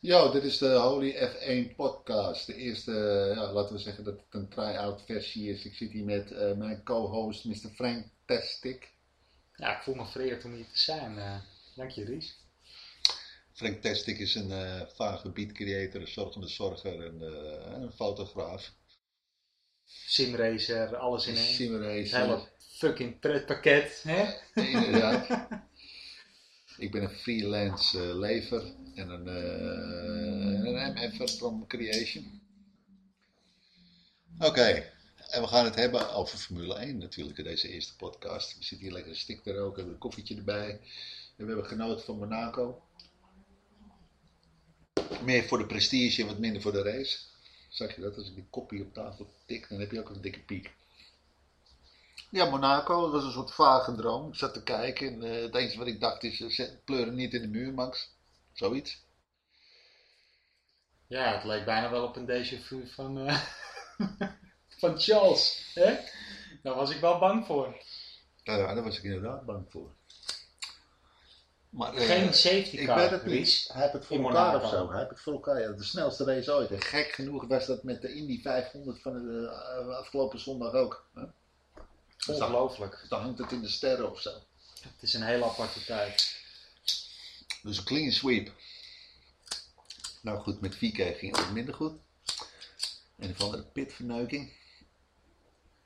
Yo, dit is de Holy F1 podcast. De eerste, ja, laten we zeggen dat het een try-out versie is. Ik zit hier met eh, mijn co-host Mr. Frank Testik. Ja, ik voel me vereerd om hier te zijn. eh. dank je, Ries. Frank Testik is een eh vage beat creator, een zorgende zorger en eh, een fotograaf. Simracer, alles in één. Simracer. hele fucking pretpakket, hè? Inderdaad. Ik ben een freelance eh, lever en een, uh, een from Creation. Oké, en we gaan het hebben over Formule 1 natuurlijk in deze eerste podcast. We zitten hier lekker een stik te roken, hebben een koffietje erbij. En we hebben genoten van Monaco. Meer voor de prestige en wat minder voor de race. Zag je dat? Als ik die koppie op tafel tik, dan heb je ook een dikke piek. Ja, Monaco, dat was een soort vage droom. Ik zat te kijken en eh, het enige wat ik dacht is, uh, zet- pleur hem niet in de muur, Max. Zoiets. Ja, het leek bijna wel op een déjà vu van, eh, van Charles, hè? Daar was ik wel bang voor. Ja, daar was ik inderdaad bang voor. Maar, Geen safety ik car, weet het niet. Hij heeft het voor In elkaar of zo. Hij heeft het voor elkaar. Ja, de snelste race ooit. En gek genoeg was dat met de Indy 500 van de afgelopen zondag ook. Hè? Dus dan, Ongelooflijk. dan hangt het in de sterren of zo. Het is een hele aparte tijd. Dus een clean sweep. Nou goed, met VK ging het minder goed. Een of andere pitverneuking.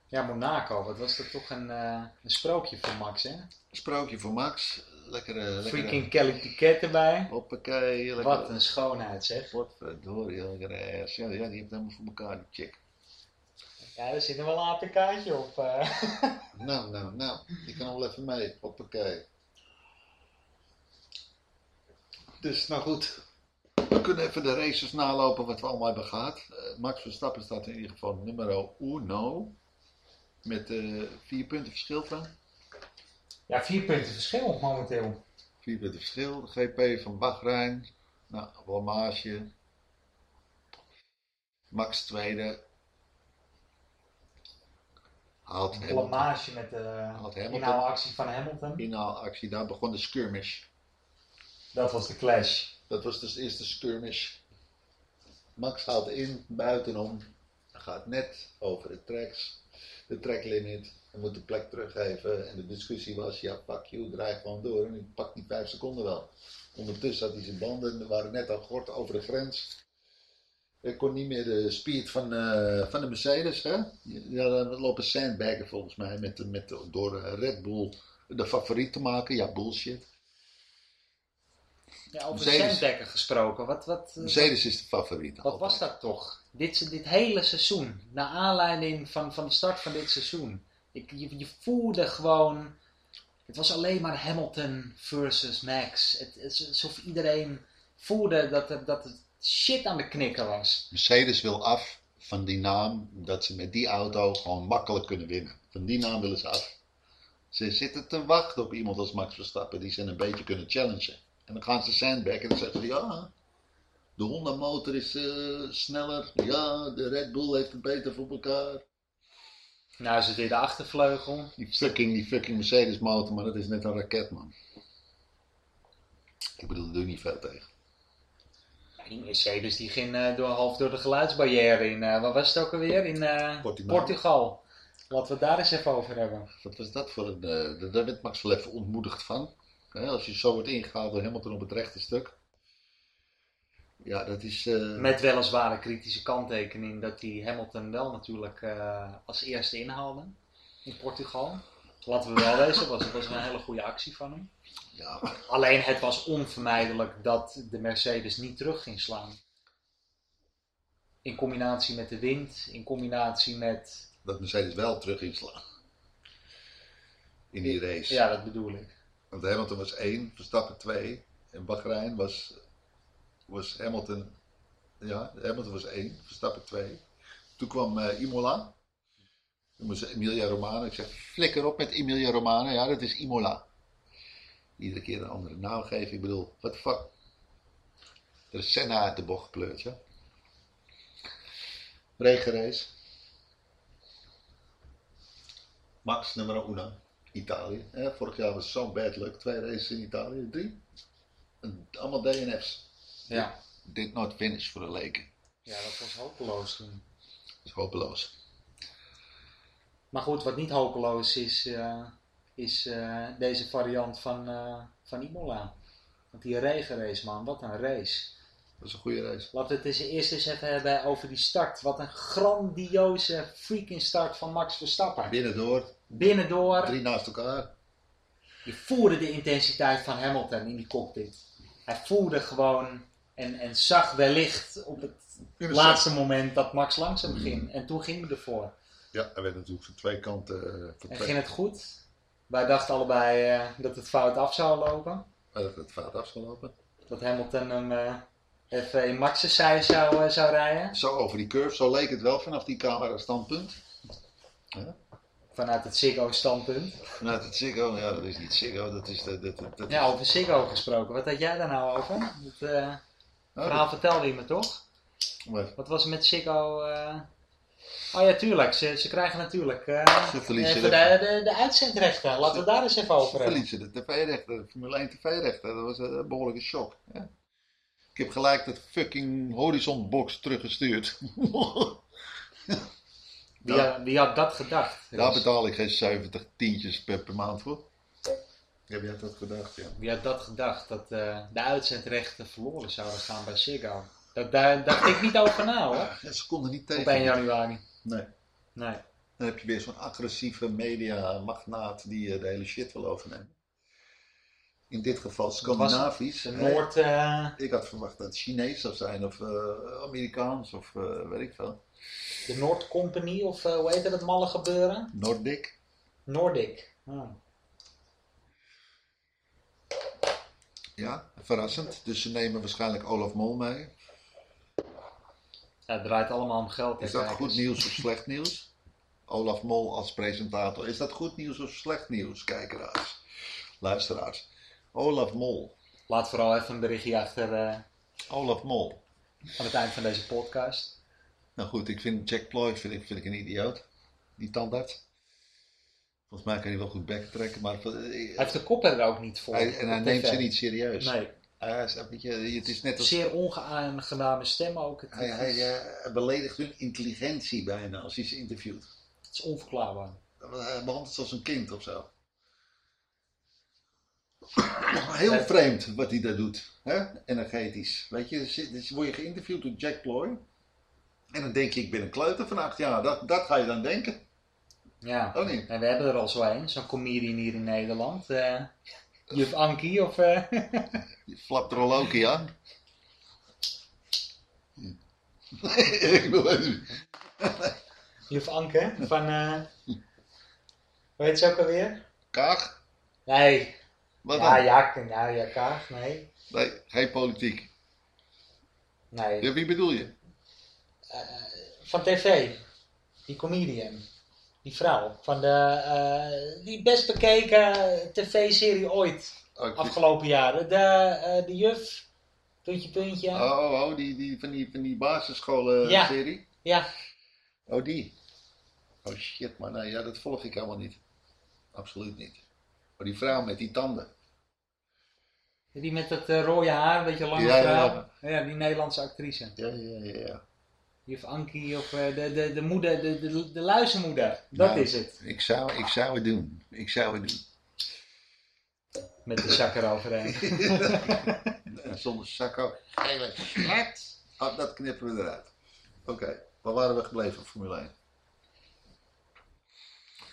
Ja, Monaco, wat was dat toch een, eh, een sprookje voor Max, hè? Sprookje voor Max. Lekkere, lekkere... Freaking Kelly Piquet erbij. Hoppakee. Lekker... Wat een schoonheid, zeg. Potverdorie, lekkere ass. Ja, ja, die heeft helemaal voor elkaar, die chick. Ja, er zit er wel een APK'tje op. eh. Nou, nou, nou. Die kan wel even mee. Hoppakee. Dus, nou goed. We kunnen even de races nalopen wat we allemaal hebben gehad. Eh, Max Verstappen staat in ieder geval nummer uno. Met eh, vier punten verschil van. Ja, vier punten verschil momenteel. Vier punten verschil. De GP van Bahrein. Nou, blamage. Max tweede. Haalt Een blamage met de inhaalactie van Hamilton. Inhaalactie, daar begon de skirmish. Dat was de clash. Dat was dus de eerste skirmish. Max haalt in, buitenom. Gaat net over de tracks. De tracklimit. Hij moet de plek teruggeven. En de discussie was, ja fuck you, draai gewoon door. En ik pak die vijf seconden wel. Ondertussen had hij zijn banden, die waren net al gort over de grens. Hij kon niet meer de speed van, eh, van de Mercedes. Hè? Ja, dan lopen sandbaggen volgens mij met, met, door eh, Red Bull de favoriet te maken. Ja, bullshit. Ja, over Mercedes. gesproken. Wat, wat, eh, Mercedes is de favoriet. wat was dat toch? Dit, dit hele seizoen. Naar aanleiding van, van de start van dit seizoen. Ik, je, je voelde gewoon... Het was alleen maar Hamilton versus Max. Het, het alsof iedereen voelde dat, dat het shit aan de knikken was. Mercedes wil af van die naam dat ze met die auto gewoon makkelijk kunnen winnen. Van die naam willen ze af. Ze zitten te wachten op iemand als Max Verstappen die ze een beetje kunnen challengen. En dan gaan ze sandbacken en dan zeggen ze ja, de Honda motor is eh, sneller. Ja, de Red Bull heeft het beter voor elkaar. Nou is het weer de achtervleugel. Die fucking, die fucking Mercedes motor, maar dat is net een raket man. Ik bedoel, daar doe je niet veel tegen. Die Mercedes die ging eh, door, half door de geluidsbarrière in, eh, waar was het ook alweer? In eh, Portimao. Portugal. Laten we het daar eens even over hebben. Wat was dat voor een. daar werd Max wel even ontmoedigd van. Hè, als je zo wordt ingehaald door Hamilton op het rechte stuk. Ja, dat is. Met weliswaar een kritische kanttekening dat hij Hamilton wel natuurlijk als eerste inhaalde in Portugal. Laten we wel wezen, was, het was een hele goede actie van hem. Ja, Alleen het was onvermijdelijk dat de Mercedes niet terug ging slaan. In combinatie met de wind, in combinatie met... dat Mercedes wel terug inslaan. In die race. Ja, dat bedoel ik. Want Hamilton was 1, Verstappen 2. En Bahrein was, was Hamilton. Ja, Hamilton was 1, Verstappen 2. Toen kwam eh, Imola. Toen was Emilia Romana. Ik zeg, flikker op met Emilia Romana. Ja, dat is Imola. Iedere keer een andere naam geven. Ik bedoel, what the fuck. Er is Senna uit de bocht gepleurd, ja. Regenrace. Max nummer 1. Italië. Vorig jaar was zo'n bad luck. Twee races in Italië. Drie. En allemaal DNF's. Ja. did not finish voor de leken. Ja, dat was hopeloos toen. Dat is hopeloos. Maar goed, wat niet hopeloos is, eh, is eh, deze variant van, eh, van Imola. Want die regenrace, man, wat een race. Dat is een goede race. Laten we het eens eerst eens even hebben over die start. Wat een grandioze freaking start van Max Verstappen. Binnendoor, Binnendoor, drie naast elkaar. je voelde de intensiteit van Hamilton in die cockpit. Hij voelde gewoon en, en zag wellicht op het laatste moment dat Max langzaam ging. En toen ging hij ervoor. Ja, hij werd natuurlijk van twee kanten uh, En ging het goed. Wij dachten allebei eh, dat het fout af zou lopen. Had het fout afgelopen. Dat Hamilton hem eh, even in Max's zij zou, eh, zou rijden. Zo over die curve, zo leek het wel vanaf die camera standpunt. Vanuit het Ziggo standpunt. Vanuit het Ziggo, ja dat is niet Ziggo, dat is de... Dat, dat, dat Ja, over Ziggo gesproken. Wat had jij daar nou over? Het Oh, verhaal vertelde je me toch? Wat was er met Ziggo? Oh ja, tuurlijk. Ze, ze krijgen natuurlijk eh, Ze verliezen even de- de, de, uitzendrechten. Laten we daar eens even over hebben. verliezen de tv-rechten, de Formule 1 tv-rechten. Dat was een behoorlijke shock. Ik heb gelijk dat fucking Horizon Box teruggestuurd. Wie, had, wie had dat gedacht? Daar betaal ik geen 70 tientjes per, per maand voor. Heb jij dat gedacht, ja? Wie had dat gedacht? Dat eh, de uitzendrechten verloren zouden gaan bij Ziggo. Dat, daar dacht ik niet over na hoor. Ja, Ze konden niet Op tegen. 1 januari. Nee. Nee. Dan heb je weer zo'n agressieve media-magnaat die eh, de hele shit wil overnemen. In dit geval Scandinavisch. Noord... eh, Ik had verwacht dat het Chinees zou zijn of eh, Amerikaans of eh, weet ik veel. de Noord Company of hoe heet dat malle gebeuren? Nordic. Nordic. Ah. Ja, verrassend. Dus ze nemen waarschijnlijk Olaf Mol mee. Ja, het draait allemaal om geld. Is dat kijkers. goed nieuws of slecht nieuws? Olaf Mol als presentator. Is dat goed nieuws of slecht nieuws, kijkeraars? Luisteraars. Olaf Mol. Laat vooral even een berichtje achter eh, Olaf Mol. aan het eind van deze podcast. Nou goed, ik vind Jack Ploy vind ik, vind ik een idioot. Die tandarts. Volgens mij kan hij wel goed bek trekken, maar eh, Hij heeft de kop er ook niet voor. hij, en hij neemt ze niet serieus. Nee, Hij is, weet je, het is net als... zeer ongeaangename stem ook. Het, Hij, hij eh, beledigt hun intelligentie bijna als hij ze interviewt. het is onverklaarbaar. Hij behandelt ze als een kind of zo. Heel Ja. vreemd wat hij daar doet, hè? energetisch. Weet je, dus, dus word je geïnterviewd door Jack Ploy. En dan denk je, ik ben een kleuter van acht jaar. Dat, dat ga je dan denken. Ja. Oh niet? En we hebben er al zo een, zo'n comedian hier in Nederland. eh Juf Ankie of... eh, Je flapt er al ook aan. ik wil even... Juf Anke van... eh hoe heet ze ook alweer? Kaag? Nee. Wat Ja, dan? ja, ja, ja, Kaag, nee. Nee, geen politiek. Nee. Ja, wie bedoel je? Van tv. Die comedian. Die vrouw. Van de... eh, die best bekeken tv-serie ooit. Oh, Afgelopen jaren. De, eh, de juf. Puntje, puntje. oh, oh, oh, die, die, van die, van die basisscholen Ja. serie? Ja. Oh, die. Oh shit, maar nee, ja, dat volg ik helemaal niet. Absoluut niet. Maar die vrouw met die tanden. Die met dat eh, rode haar, een beetje lange Ja, ja, vrouw. ja. Ja, die Nederlandse actrice. Ja, ja, ja. ja. Juf Ankie of eh, de, de, de moeder, de, de, de luizenmoeder. Dat Nou, is het. Ik zou, ik zou het doen. Ik zou het doen. Met de zak eroverheen. En zonder zakko. Hele slet. Oh, dat knippen we eruit. Oké, waar waren we gebleven op Formule 1?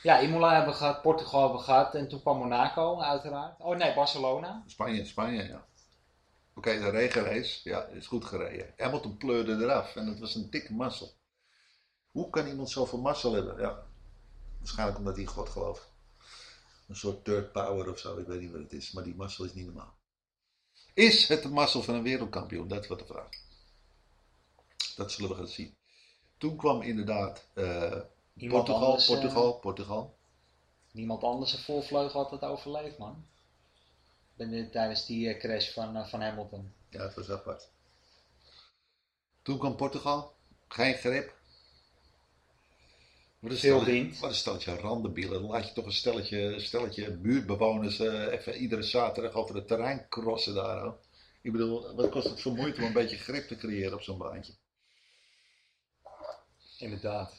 ja, Imola hebben we gehad, Portugal hebben we gehad. En toen kwam Monaco, uiteraard. Oh nee, Barcelona. Spanje, Spanje, ja. Oké, de regenrace, ja, is goed gereden. Hamilton pleurde eraf en het was een dikke mazzel. Hoe kan iemand zoveel mazzel hebben? Ja, waarschijnlijk omdat hij in God gelooft. Een soort third power of zo, ik weet niet wat het is, maar die mazzel is niet normaal. Is het de mazzel van een wereldkampioen? Dat wordt de vraag. Dat zullen we gaan zien. Toen kwam inderdaad eh, Portugal, anders, eh, Portugal, Portugal. Niemand anders een voorvleugel had het overleefd, man. Dit tijdens die eh, crash van, eh, van Hamilton. Ja, het was apart. Toen kwam Portugal. Geen grip. Wat een Veel stelletje- wind. Wat een stelletje randenbielen. Dan laat je toch een stelletje, stelletje buurtbewoners eh, even iedere zaterdag over het terrein crossen daar. hoor. Ik bedoel, wat kost het voor moeite om een beetje grip te creëren op zo'n baantje? Inderdaad.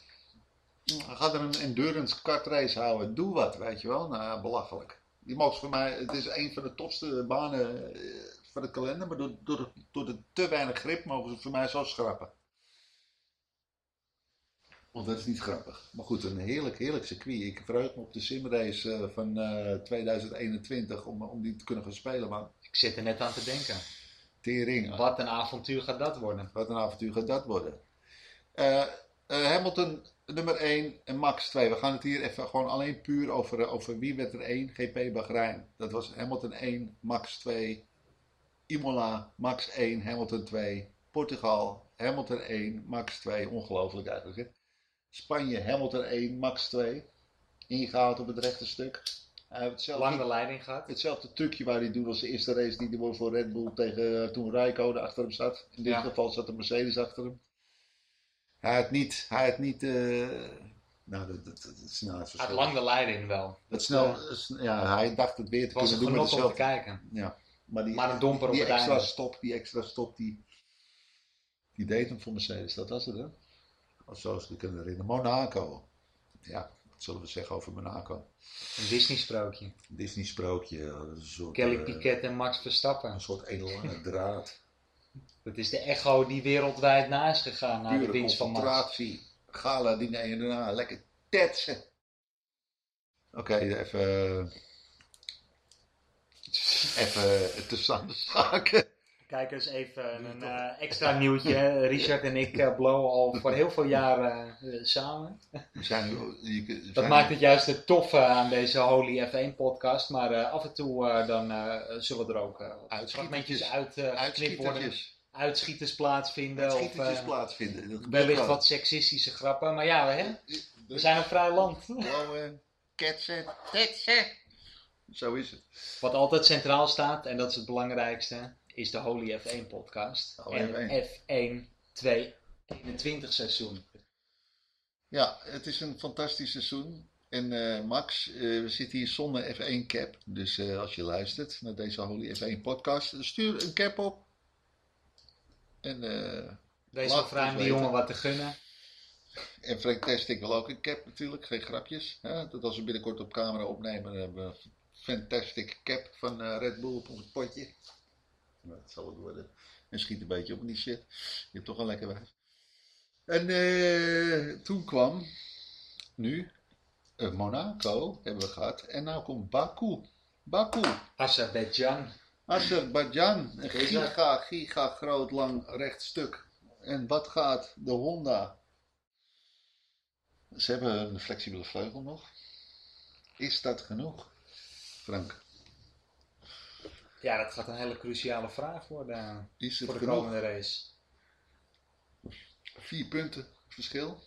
Ga er een endurance kartrace houden. Doe wat, weet je wel. Nou, belachelijk. Die mogen voor mij, het is een van de topste banen eh, van de kalender, maar door, door, door de te weinig grip mogen ze voor mij zo schrappen. Want dat is niet grappig. Maar goed, een heerlijk, heerlijk circuit. Ik verheug me op de simrace eh, van eh, 2021 om, om die te kunnen gaan spelen. Maar Ik zit er net aan te denken. tering, Wat een avontuur gaat dat worden. wat een avontuur gaat dat worden. Eh, Hamilton nummer 1 en Max 2. We gaan het hier even gewoon alleen puur over, eh, over wie werd er 1. GP Bahrein. Dat was Hamilton 1, Max 2. Imola, Max 1, Hamilton 2. Portugal, Hamilton 1, Max 2. Ongelooflijk eigenlijk. Hè? Spanje, Hamilton 1, Max 2. Ingehaald op het rechte stuk. Hij heeft hetzelfde, Lang de leiding gehad. hetzelfde trucje waar hij doet als de eerste race die hij voor Red Bull tegen eh, toen Rijko achter hem zat. In dit Ja. geval zat de Mercedes achter hem. Hij had niet, hij had niet, eh, nou dat, dat, dat is nou het Uit verschil. lang de leiding wel. Dat snel, ja, hij dacht het weer te Het was een kunnen doen met genot om te kijken. Ja, maar, die, Maar een domper op die het extra einde. stop, die extra stop, die, die deed hem voor Mercedes. Dat was het hè? Of zo is het kunnen herinneren. Monaco. Ja, wat zullen we zeggen over Monaco? Een Disney sprookje. Disney sprookje, een soort, Kelly eh, Piquet en Max Verstappen. een soort edellange draad. Dat is de echo die wereldwijd na is gegaan na de winst van Max. concentratie. Gala diner en daarna lekker tetsen. Oké, even. Even tussen aan de zaken. Kijk eens even een eh, extra nieuwtje. Richard en ik uh, blowen al voor heel veel jaren uh, samen. We zijn je, Dat maakt het juist het toffe aan deze Holy F1 podcast. Maar uh, af en toe uh, dan zullen er ook fragmentjes uit geknipt worden. Uitschieters plaatsvinden. Uitschieters of plaatsvinden. wellicht wat seksistische grappen. Maar ja, hè? we zijn een vrij land. Blauwe, ketsen, tetsen. Zo is het. Wat altijd centraal staat, en dat is het belangrijkste, is de Holy F1 podcast. Holy en F1. F1 2021 seizoen. Ja, het is een fantastisch seizoen. En uh, Max, uh, we zitten hier zonder F1 cap. Dus uh, als je luistert naar deze Holy F1 podcast, stuur een cap op. En, eh, wel vrij om die jongen wat te gunnen. En Frank wil ook een cap natuurlijk, geen grapjes. Hè? Dat als we binnenkort op camera opnemen, dan hebben we een fantastic cap van Red Bull op ons potje. Nou, dat zal het worden. En schiet een beetje op in die shit. Je hebt toch een lekker wijf. En uh, toen kwam, nu, uh, Monaco hebben we gehad. En nou komt Baku. Baku. Azerbeidzjan. Azerbeidzjan. Een giga, giga groot lang rechtstuk. En wat gaat de Honda? Ze hebben een flexibele vleugel nog. Is dat genoeg, Frank? Ja, dat gaat een hele cruciale vraag worden Is het voor de komende race. Vier punten verschil.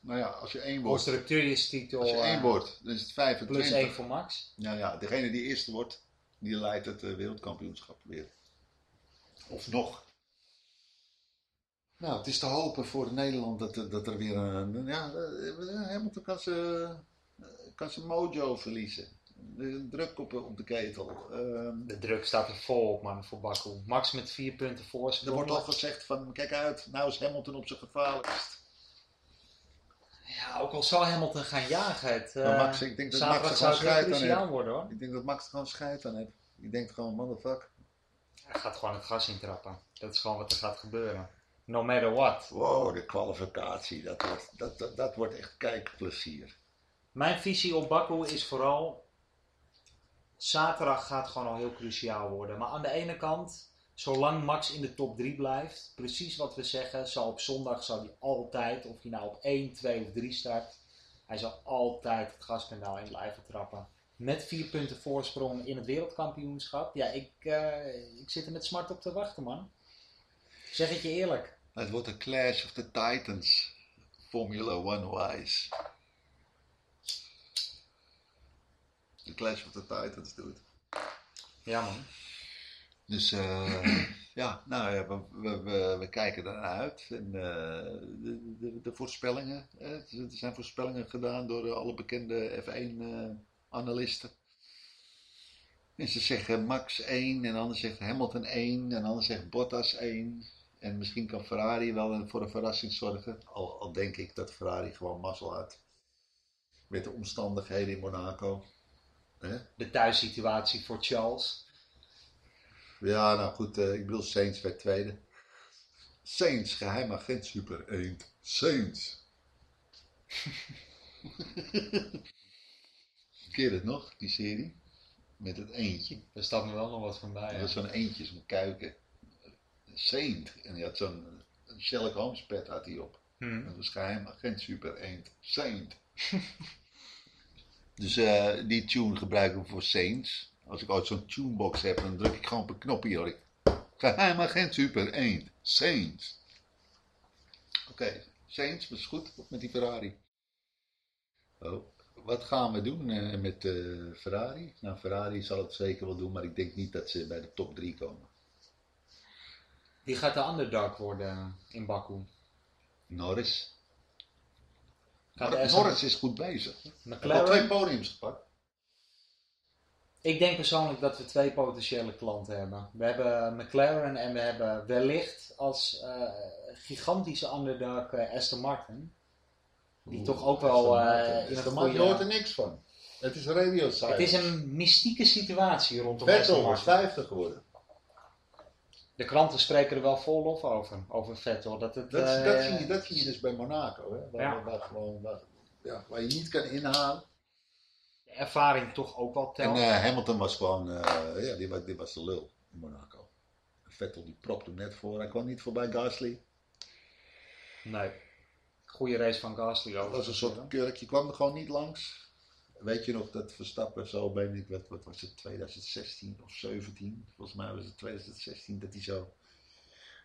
Nou ja, als je één wordt, Constructeurstitel als je één uh, wordt, dan is het 25. plus 1 voor Max. Nou ja, degene die eerste wordt, die leidt het uh, wereldkampioenschap weer. Of nog. Nou, het is te hopen voor Nederland dat, dat er weer een. Ja, eh, Hamilton kan ze, kan ze mojo verliezen. De druk op, op de ketel. Uh, De druk staat er vol op, man, voor Baku. Max met vier punten voor. er wordt al gezegd van, kijk uit, nou is Hamilton op zijn gevaarlijkst. Ja, ook al zou Hamilton gaan jagen. Het, maar Max, ik denk dat Max er gewoon scheid aan heeft. worden hoor. Ik denk dat Max er gewoon scheid aan heeft. Ik denk gewoon, motherfucker. Hij gaat gewoon het gas intrappen. Dat is gewoon wat er gaat gebeuren. No matter what. Wow, de kwalificatie. Dat wordt, dat, dat, dat wordt echt kijkplezier. Mijn visie op Baku is vooral... Zaterdag gaat gewoon al heel cruciaal worden. Maar aan de ene kant, zolang Max in de top 3 blijft, precies wat we zeggen, zal op zondag zal hij altijd, of hij nou op 1, 2 of 3 start, hij zal altijd het gaspedaal in blijven trappen. Met vier punten voorsprong in het wereldkampioenschap. Ja, ik, uh, ik zit er met smart op te wachten, man. Zeg het je eerlijk. Het wordt een clash of the titans. Formula One wise. De clash of the titans doet. Ja, man. Dus uh, ja, nou ja, we, we, we, we kijken ernaar uit. En uh, de, de, de, voorspellingen. Eh, er zijn voorspellingen gedaan door alle bekende F1 analisten. En ze zeggen Max 1 en ander zegt Hamilton 1 en ander zegt Bottas 1. En misschien kan Ferrari wel voor een verrassing zorgen. Al, al denk ik dat Ferrari gewoon mazzel had. Met de omstandigheden in Monaco. Hè? De thuissituatie voor Charles. Ja, nou goed, eh, ik bedoel Saints werd tweede. Saints, geheim agent super 1. Saints. Keer het nog, die serie? Met het eentje. Daar staat me wel nog wat van bij. Dat ja. was zo'n eentje, zo'n kuiken. Saint. En die had zo'n Sherlock Holmes pet had hij op. Hm. Dat was geheim agent super eend. Saint. dus eh, die tune gebruiken we voor Saints. Als ik ooit zo'n tunebox heb, dan druk ik gewoon op een knopje. Hoor ik. Geheim agent super eend. Saints. Oké, Saints was goed met die Ferrari. Oh, wat gaan we doen eh, met eh, Ferrari? Nou, Ferrari zal het zeker wel doen, maar ik denk niet dat ze bij de top 3 komen. Die gaat de underdog worden in Baku. Norris. Gaat Nor- Aston- Norris is goed bezig. Al McLaren. twee podiums gepakt. Ik denk persoonlijk dat we twee potentiële klanten hebben. We hebben McLaren en we hebben wellicht als eh, gigantische underdog eh, Aston Martin. Die Oeh, toch ook wel Aston eh, Martin. in Aston Je goede... hoort er niks van. Het is radio silence. Het is een mystieke situatie rondom Aston Vettel was Martin. 50 geworden. De kranten spreken er wel vol lof over, over Vettel. Dat, het, Dat, eh, dat, zie je, dat zie je dus bij Monaco. Hè? Waar, Ja. waar, gewoon, waar, ja, waar je niet kan inhalen. de ervaring toch ook wel En telt. eh, Hamilton was gewoon, eh, ja, die, was- die was de lul in Monaco. Vettel die propte net voor. Hij kwam niet voorbij Gasly. Nee. Goede race van Gasly Dat over. was een soort kurkje, kwam er gewoon niet langs. Weet je nog dat Verstappen zo ben ik, wat, wat was het, 2016 of 17? Volgens mij was het 2016 dat hij zo,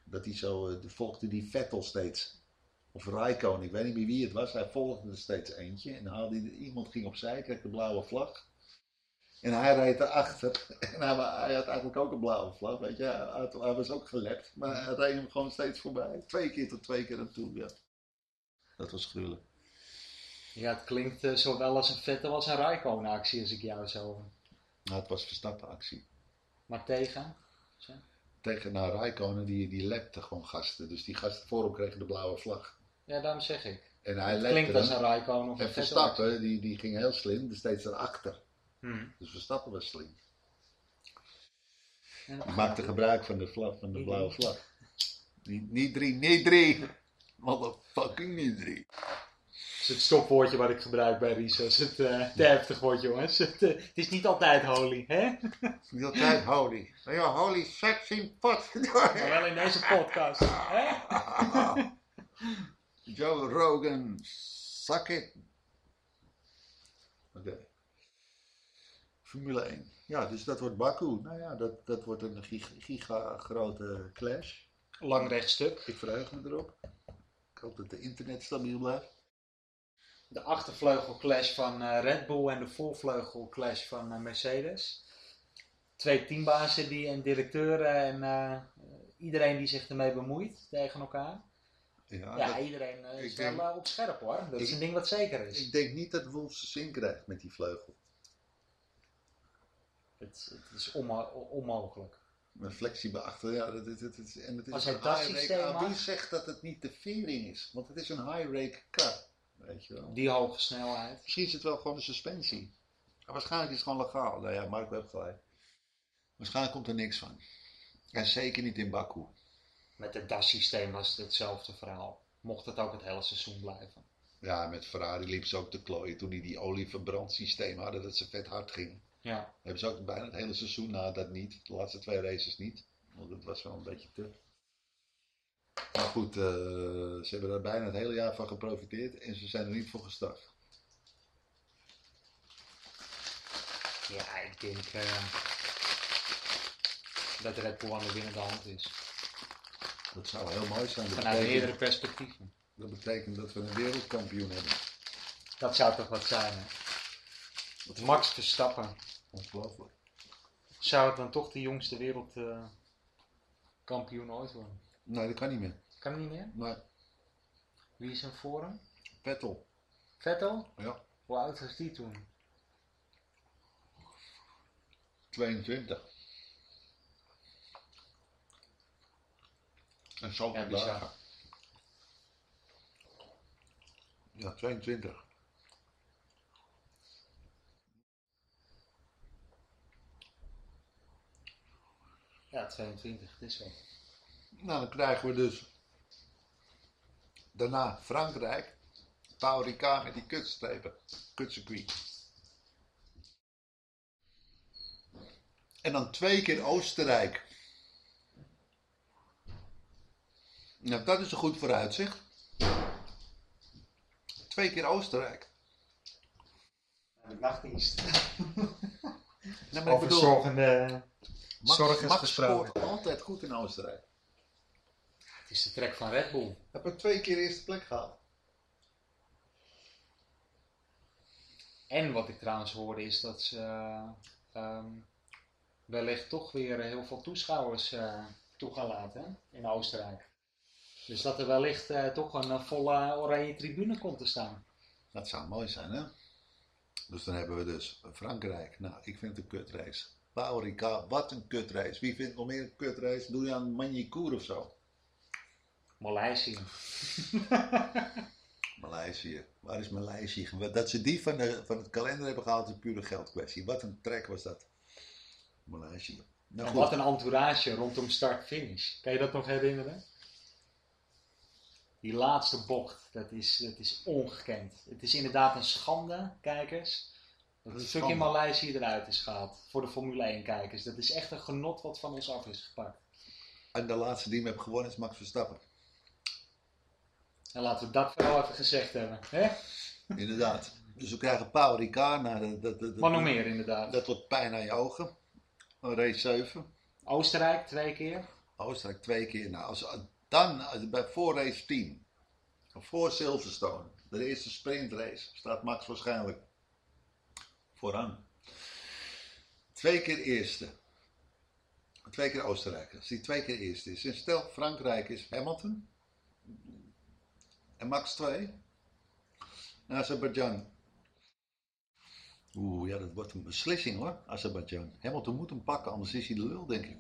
dat hij zo, eh, de volgde die Vettel steeds. Of Raikkonen, ik weet niet meer wie het was. Hij volgde er steeds eentje en haalde iemand ging opzij, kreeg de blauwe vlag. En hij reed erachter. En hij, had eigenlijk ook een blauwe vlag, weet je. Hij, was ook gelept, maar hij reed hem gewoon steeds voorbij. Twee keer tot twee keer aan toe, ja. Dat was gruwelijk. Ja, het klinkt eh, zowel als een Vettel als een Raikkonen actie als ik jou zo... Nou, het was Verstappen actie. Maar tegen? Zo. Tegen nou, Rijkonen, die, die lepte gewoon gasten. Dus die gasten voor hem kregen de blauwe vlag. Ja, daarom zeg ik. En hij Het lepte klinkt als een Raikkonen of een En. Verstappen, die, die ging heel slim, dus steeds erachter. Hm. Dus Verstappen was slim. En- maakte gebruik van de, vlag, van de blauwe vlag. Niet, niet drie, niet drie. Motherfucking niet drie. Het is het stopwoordje wat ik gebruik bij Risos. Het eh te heftig wordt, jongens. Het, eh, het is niet altijd holy, hè? Niet altijd holy. Ja, holy sexy pot. Maar wel in deze podcast, hè? Joe Rogan, suck it. Oké. Formule 1. Ja, dus dat wordt Baku. Nou ja, dat, dat wordt een giga, giga grote clash. Lang rechtstuk. Ik verheug me erop. Ik hoop dat de internet stabiel blijft. De achtervleugelclash van eh, Red Bull en de voorvleugelclash van eh, Mercedes. Twee teambazen die, en directeuren en eh, iedereen die zich ermee bemoeit tegen elkaar. Ja, Ja, dat- iedereen is wel op scherp hoor. Dat is een ding wat zeker is. ik denk niet dat Wolf zijn zin krijgt met die vleugel. Het, het is onmo- onmogelijk. Met flexibel achter, ja, dat, dat, is- en het is Als een hij dat high systeem rake. Ah, zegt dat het niet de vering is? Want het is een high rake car. Weet je wel. Die hoge snelheid. Misschien is het wel gewoon een suspensie. Maar waarschijnlijk is het gewoon legaal. Nou ja, Mark heeft gelijk. Waarschijnlijk komt er niks van. En zeker niet in Baku. Met het DAS-systeem was het hetzelfde verhaal. Mocht het ook het hele seizoen blijven. Ja, met Ferrari liep ze ook te klooien toen die die olieverbrandsysteem hadden dat ze vet hard gingen. Ja. Hebben ze ook bijna het hele seizoen na dat niet. De laatste twee races niet. Want dat was wel een beetje te. Maar goed, eh, ze hebben daar bijna het hele jaar van geprofiteerd en ze zijn er niet voor gestart. Ja, ik denk eh, dat Red Bull aan de winnende hand is. Dat zou heel mooi zijn. Dat Vanuit meerdere perspectieven. dat betekent dat we een wereldkampioen hebben. Dat zou toch wat zijn, hè? Want Max Verstappen. Ongelooflijk. Zou het dan toch de jongste wereldkampioen ooit worden? Nee, dat kan niet meer. Kan niet meer? Nee, Wie is hem voor hem? Vettel. Vettel? Ja. Hoe oud was die toen? 22. En zo Ja. Ja, 22. Ja, 22, het is zo. Nou, dan krijgen we dus daarna Frankrijk. Paul Ricard met die kutstrepen. Kutcircuit. En dan twee keer Oostenrijk. Nou, dat is een goed vooruitzicht. Twee keer Oostenrijk. De nachtdienst. Nou, maar ik bedoel, zorgende Max, Max altijd goed in Oostenrijk. Het is de trek van Red Bull. Heb er twee keer de eerste plek gehaald. En wat ik trouwens hoorde is dat ze eh, ehm, wellicht toch weer heel veel toeschouwers eh, toe gaan laten in Oostenrijk. Dus dat er wellicht eh, toch een volle oranje tribune komt te staan. Dat zou mooi zijn, hè? Dus dan hebben we dus Frankrijk. Nou, ik vind het een kutrace. Paul Ricard, wat een kutrace. Wie vindt nog meer een kutrace? Doe je aan Manicourt of zo? Maleisië. Maleisië. Waar is Maleisië? Dat ze die van, de, van het kalender hebben gehaald is een pure geldkwestie. Wat een trek was dat. Maleisië. Nou En wat een entourage rondom start-finish. Kan je dat nog herinneren? Die laatste bocht, dat is, dat is ongekend. Het is inderdaad een schande, kijkers. Dat het stukje. Maleisië eruit is gehaald. Voor de Formule 1 kijkers. Dat is echt een genot wat van ons af is gepakt. En de laatste die hem heeft gewonnen is Max Verstappen. En laten we dat wel even gezegd hebben. Hè? Inderdaad. Dus we krijgen Paul Ricard. Nou, dat, dat, dat, Maar nog meer inderdaad. Dat wordt pijn aan je ogen. Een race 7. Oostenrijk twee keer. Oostenrijk twee keer. Nou, als, dan, als, bij voor race 10, voor Silverstone, de eerste sprintrace, staat Max waarschijnlijk vooraan. Twee keer eerste. Twee keer Oostenrijk. Als die twee keer eerste is. En stel, Frankrijk is Hamilton. En Max 2. En Azerbeidzjan. Oeh, ja, dat wordt een beslissing hoor, Azerbeidzjan. Hamilton moet hem pakken, anders is hij de lul, denk ik.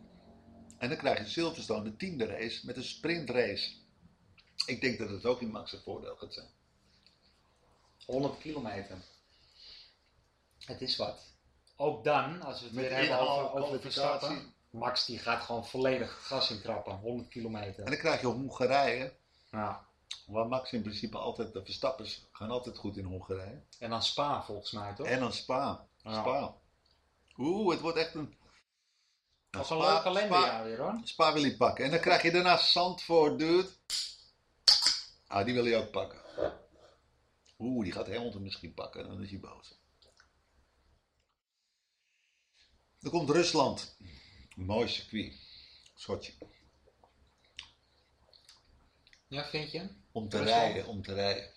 En dan krijg je Silverstone, de tiende race, met een sprintrace. Ik denk dat het ook in Max' voordeel gaat zijn. 100 kilometer. Het is wat. Ook dan, als we het Met weer hebben over, over kwalificatie. Verstappen. Max die gaat gewoon volledig gas intrappen. 100 kilometer. En dan krijg je Hongarije, Ja. Waar Max in principe altijd, de Verstappers gaan altijd goed in Hongarije. En dan Spa volgens mij toch? En dan Spa. Spa. Oeh, het wordt echt een... Nou, Nog een leuk kalenderjaar weer hoor. Spa wil hij pakken. En dan krijg je daarna Zandvoort, dude. Ah, die wil hij ook pakken. Oeh, die gaat Hamilton misschien pakken. Dan is hij boos. Dan komt Rusland. Mooi circuit. Sochi. Ja, vind je? Om te rijden, om te rijden.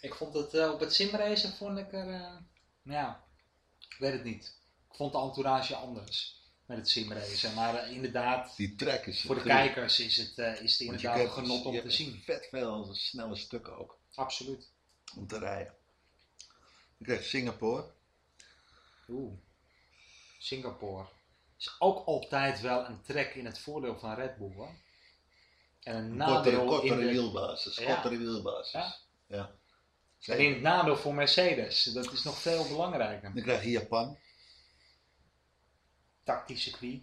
Ik vond het eh, op het simracen vond ik er... eh, ja, ik weet het niet. Ik vond de entourage anders met het simracen. Maar eh, inderdaad, Die track is voor de kijkers is het, is het inderdaad een genot om te zien. Vet veel snelle stukken ook. Absoluut. Om te rijden. Dan krijg Singapore. Oeh. Singapore. Is ook altijd wel een trek in het voordeel van Red Bull hoor. En een Kortere, nadeel kortere in de, wielbasis. Ja. Kortere wielbasis. Ja. Ja. en in het nadeel voor Mercedes. Dat is nog veel belangrijker. Dan krijg je Japan. Tactisch circuit.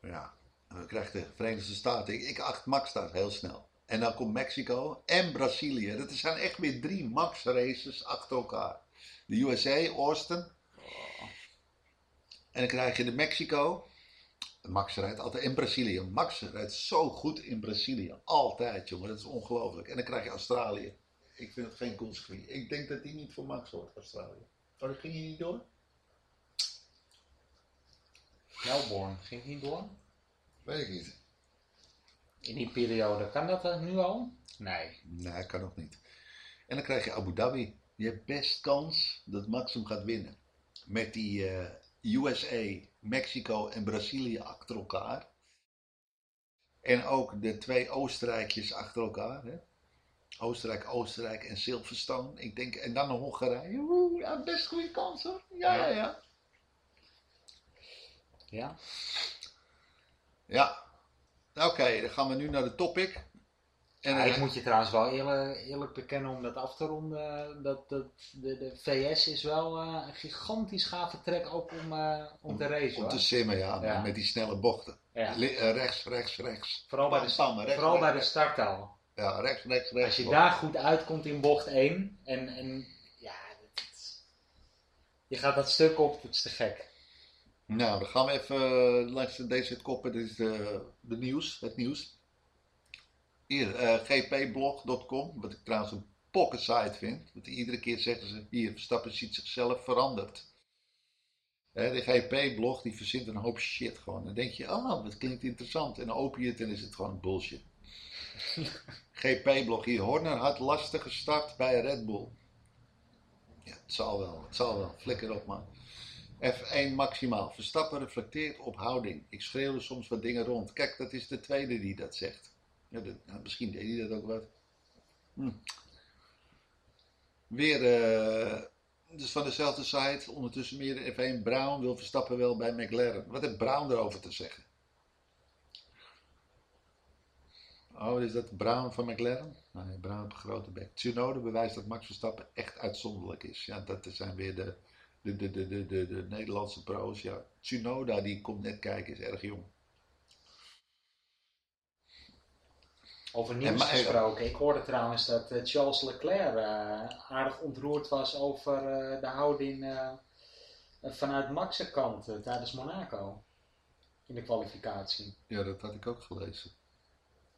Ja. En dan krijg je de Verenigde Staten. Ik, ik acht Max daar heel snel. En dan komt Mexico en Brazilië. Dat zijn echt weer drie Max races achter elkaar. De USA, Austin. En dan krijg je de Mexico. Max rijdt altijd in Brazilië. Max rijdt zo goed in Brazilië. Altijd, jongen. Dat is ongelooflijk. En dan krijg je Australië. Ik vind het geen circuit. Ik denk dat die niet voor Max wordt, Australië. Oh, dat ging je niet door? Melbourne. Ging niet door? Weet ik niet. In die periode. Kan dat nu al? Nee. Nee, kan nog niet. En dan krijg je Abu Dhabi. Je hebt best kans dat Max hem gaat winnen. Met die eh, USA, Mexico en Brazilië achter elkaar. En ook de twee Oostenrijkjes achter elkaar. Hè? Oostenrijk, Oostenrijk en Silverstone. Ik denk, en dan een Hongarije. Best goede kans hoor. Ja, ja, ja. Ja? Ja. Oké, dan gaan we nu naar de topic. En, Ja, eh, ik moet je trouwens wel eerlijk, eerlijk bekennen om dat af te ronden. Dat, dat, de, de VS is wel eh, een gigantisch gave trek ook om, eh, om te racen. om hoor. te simmen, ja, Ja. met die snelle bochten. Ja. Eh, rechts, rechts, rechts. Vooral bij de, pam, rechts, vooral bij de rechts, start al. Ja, rechts, rechts, rechts. Als je bocht. daar goed uitkomt in bocht 1 en, en ja, je gaat dat stuk op, dat is te gek. Nou, dan gaan we even eh, langs deze koppen. Dit is de, de nieuws, het nieuws. Hier, eh, gpblog.com, wat ik trouwens een pocket site vind. Want iedere keer zeggen ze, hier, Verstappen ziet zichzelf veranderd. Hè, de GP-blog die verzint een hoop shit gewoon. Dan denk je, oh, dat klinkt interessant. En dan open je het en is het gewoon bullshit. GP-blog hier, Horner had lastige start bij Red Bull. Ja, het zal wel, het zal wel. Flikker op man. F1 maximaal. Verstappen reflecteert op houding. Ik schreeuwde soms wat dingen rond. Kijk, dat is de tweede die dat zegt. Ja, nou, misschien deed hij dat ook wat. Hm. Weer, eh, dus van dezelfde site, ondertussen meer de F1. Brown wil Verstappen wel bij McLaren. Wat heeft Brown erover te zeggen? Oh, is dat Brown van McLaren? Nee, Brown op grote bek. Tsunoda bewijst dat Max Verstappen echt uitzonderlijk is. Ja, dat zijn weer de, de, de, de, de, de, de Nederlandse pro's. Ja, Tsunoda, die komt net kijken, is erg jong. Over nieuws maar- gesproken. Ik hoorde trouwens dat eh, Charles Leclerc eh, aardig ontroerd was over eh, de houding eh, vanuit Max' kant eh, tijdens Monaco. In de kwalificatie. Ja, dat had ik ook gelezen.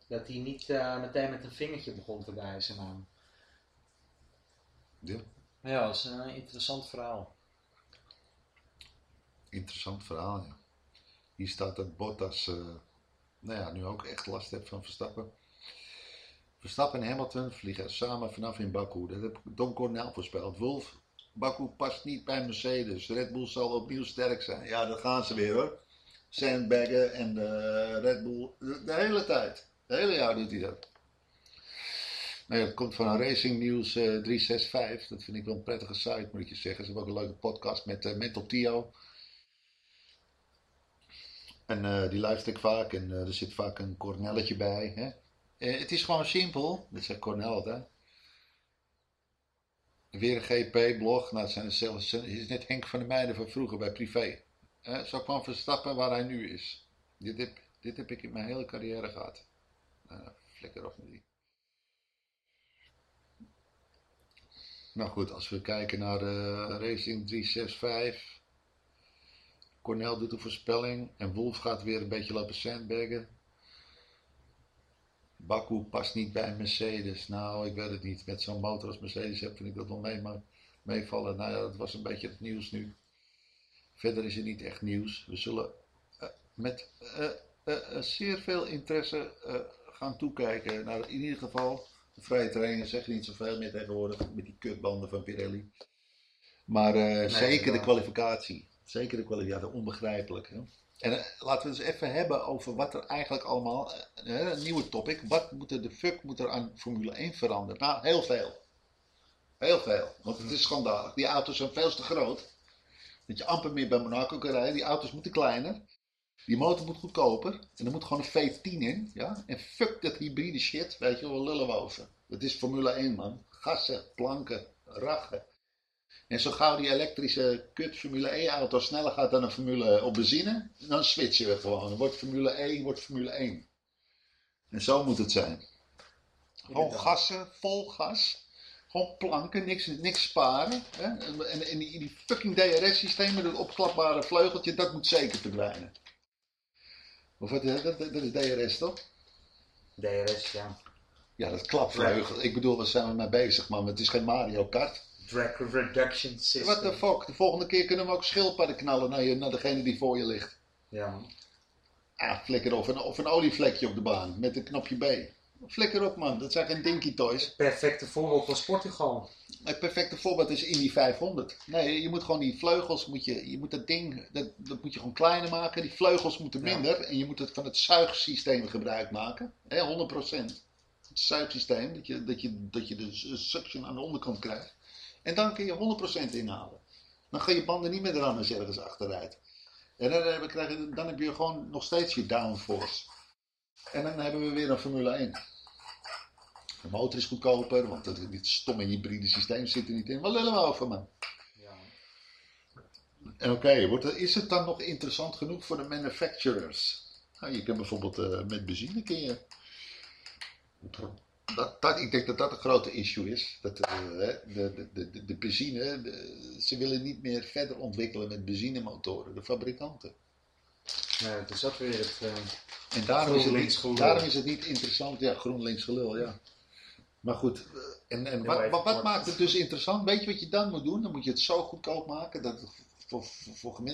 Dat hij niet eh, meteen met een vingertje begon te wijzen naar hem. Ja, Ja, dat is een interessant verhaal. interessant verhaal, ja. Hier staat dat Bottas, eh, nou ja, nu ook echt last heeft van Verstappen. Verstappen en Hamilton vliegen samen vanaf in Baku. Dat heb Don Cornel voorspeld. Wolf, Baku past niet bij Mercedes. Red Bull zal opnieuw sterk zijn. Ja, dat gaan ze weer hoor. Sandbaggen en eh, Red Bull. De, hele tijd. De hele jaar doet hij dat. Nou ja, dat komt van Racing News eh, 365. Dat vind ik wel een prettige site, moet ik je zeggen. Ze hebben ook een leuke podcast met eh, Mental Tio. En eh, die luister ik vaak en eh, er zit vaak een Cornelletje bij. Hè? Eh, het is gewoon simpel, dat zegt Cornel altijd. Weer een GP-blog, nou, het, zijn zelfs, het is net Henk van der Meijden van vroeger bij Privé. Eh, zo kwam Verstappen waar hij nu is. Dit heb, dit heb ik in mijn hele carrière gehad. Nou, flikker met die. Nou goed, als we kijken naar de Racing 365. Cornel doet een voorspelling en Wolf gaat weer een beetje lopen sandbaggen. Baku past niet bij Mercedes. Nou, ik weet het niet. Met zo'n motor als Mercedes heb vind ik dat wel mee, maar meevallen. Nou ja, dat was een beetje het nieuws nu. Verder is er niet echt nieuws. We zullen eh, met eh, eh, zeer veel interesse gaan toekijken naar in ieder geval de vrije trainingen. Zeggen niet zoveel meer tegenwoordig met die kutbanden van Pirelli. Maar zeker de kwalificatie. Zeker de kwalificatie, onbegrijpelijk. Hè? En eh, laten we eens even hebben over wat er eigenlijk allemaal, eh, een nieuwe topic, wat moet er de fuck moet er aan Formule 1 veranderen? Nou, heel veel. Heel veel, want het is schandalig. Die auto's zijn veel te groot. Dat je amper meer bij Monaco kan rijden. Die auto's moeten kleiner. Die motor moet goedkoper. En er moet gewoon een V10 in. Ja? En fuck dat hybride shit. Weet je wel, lullen we over. Dat is Formule 1 man. Gassen, planken, rachen. En zo gauw die elektrische kut Formule E auto sneller gaat dan een Formule op benzine, dan switchen we gewoon. Dan wordt Formule 1 wordt Formule 1. En zo moet het zijn. Gewoon gassen, vol gas. Gewoon planken, niks, niks sparen. Hè? En, en, en die, die fucking DRS-systemen, dat opklapbare vleugeltje, dat moet zeker verdwijnen. Of wat, dat, dat is DRS toch? DRS, ja. Ja, dat klapvleugel. Ik bedoel, waar zijn we mee bezig, man? Het is geen Mario Kart. Drag reduction system. What the fuck? De volgende keer kunnen we ook schildpadden knallen naar, je, naar degene die voor je ligt. Ja. Ah, flikker of een, of een olievlekje op de baan met een knopje B. Flikker op man, dat zijn geen dinky toys. Perfecte voorbeeld was Portugal. Het perfecte voorbeeld is Indy 500. Nee, je moet gewoon die vleugels, moet je, je moet dat ding, dat, dat moet je gewoon kleiner maken. Die vleugels moeten Ja. minder en je moet het van het zuigsysteem gebruik maken. Hè, 100%. Het zuigsysteem, dat je, dat, je, dat je de suction aan de onderkant krijgt. En dan kun je 100% inhalen. Dan ga je banden niet meer rammen ergens achteruit. En dan, heb, krijg je, dan heb je gewoon nog steeds je downforce. En dan hebben we weer een Formule 1. De motor is goedkoper, want dat, dit stomme hybride systeem zit er niet in. Wat lullen we over, man? Ja. En oké, wordt er- is het dan nog interessant genoeg voor de manufacturers? Nou, je kunt bijvoorbeeld eh, met benzine kun je. Dat, dat, ik denk dat dat een grote issue is. Dat, eh, de, de, de, de, benzine, de- ze willen niet meer verder ontwikkelen met benzinemotoren, de fabrikanten. Het is ook weer het... eh, En daarom is, het niet, daarom is het niet interessant. Ja, GroenLinks gelul, ja. Maar goed, eh, en, en Ja, wat, wat, maakt het dus interessant? Weet je wat je dan moet doen? Dan moet je het zo goedkoop maken dat het voor, voor, voor gemiddeld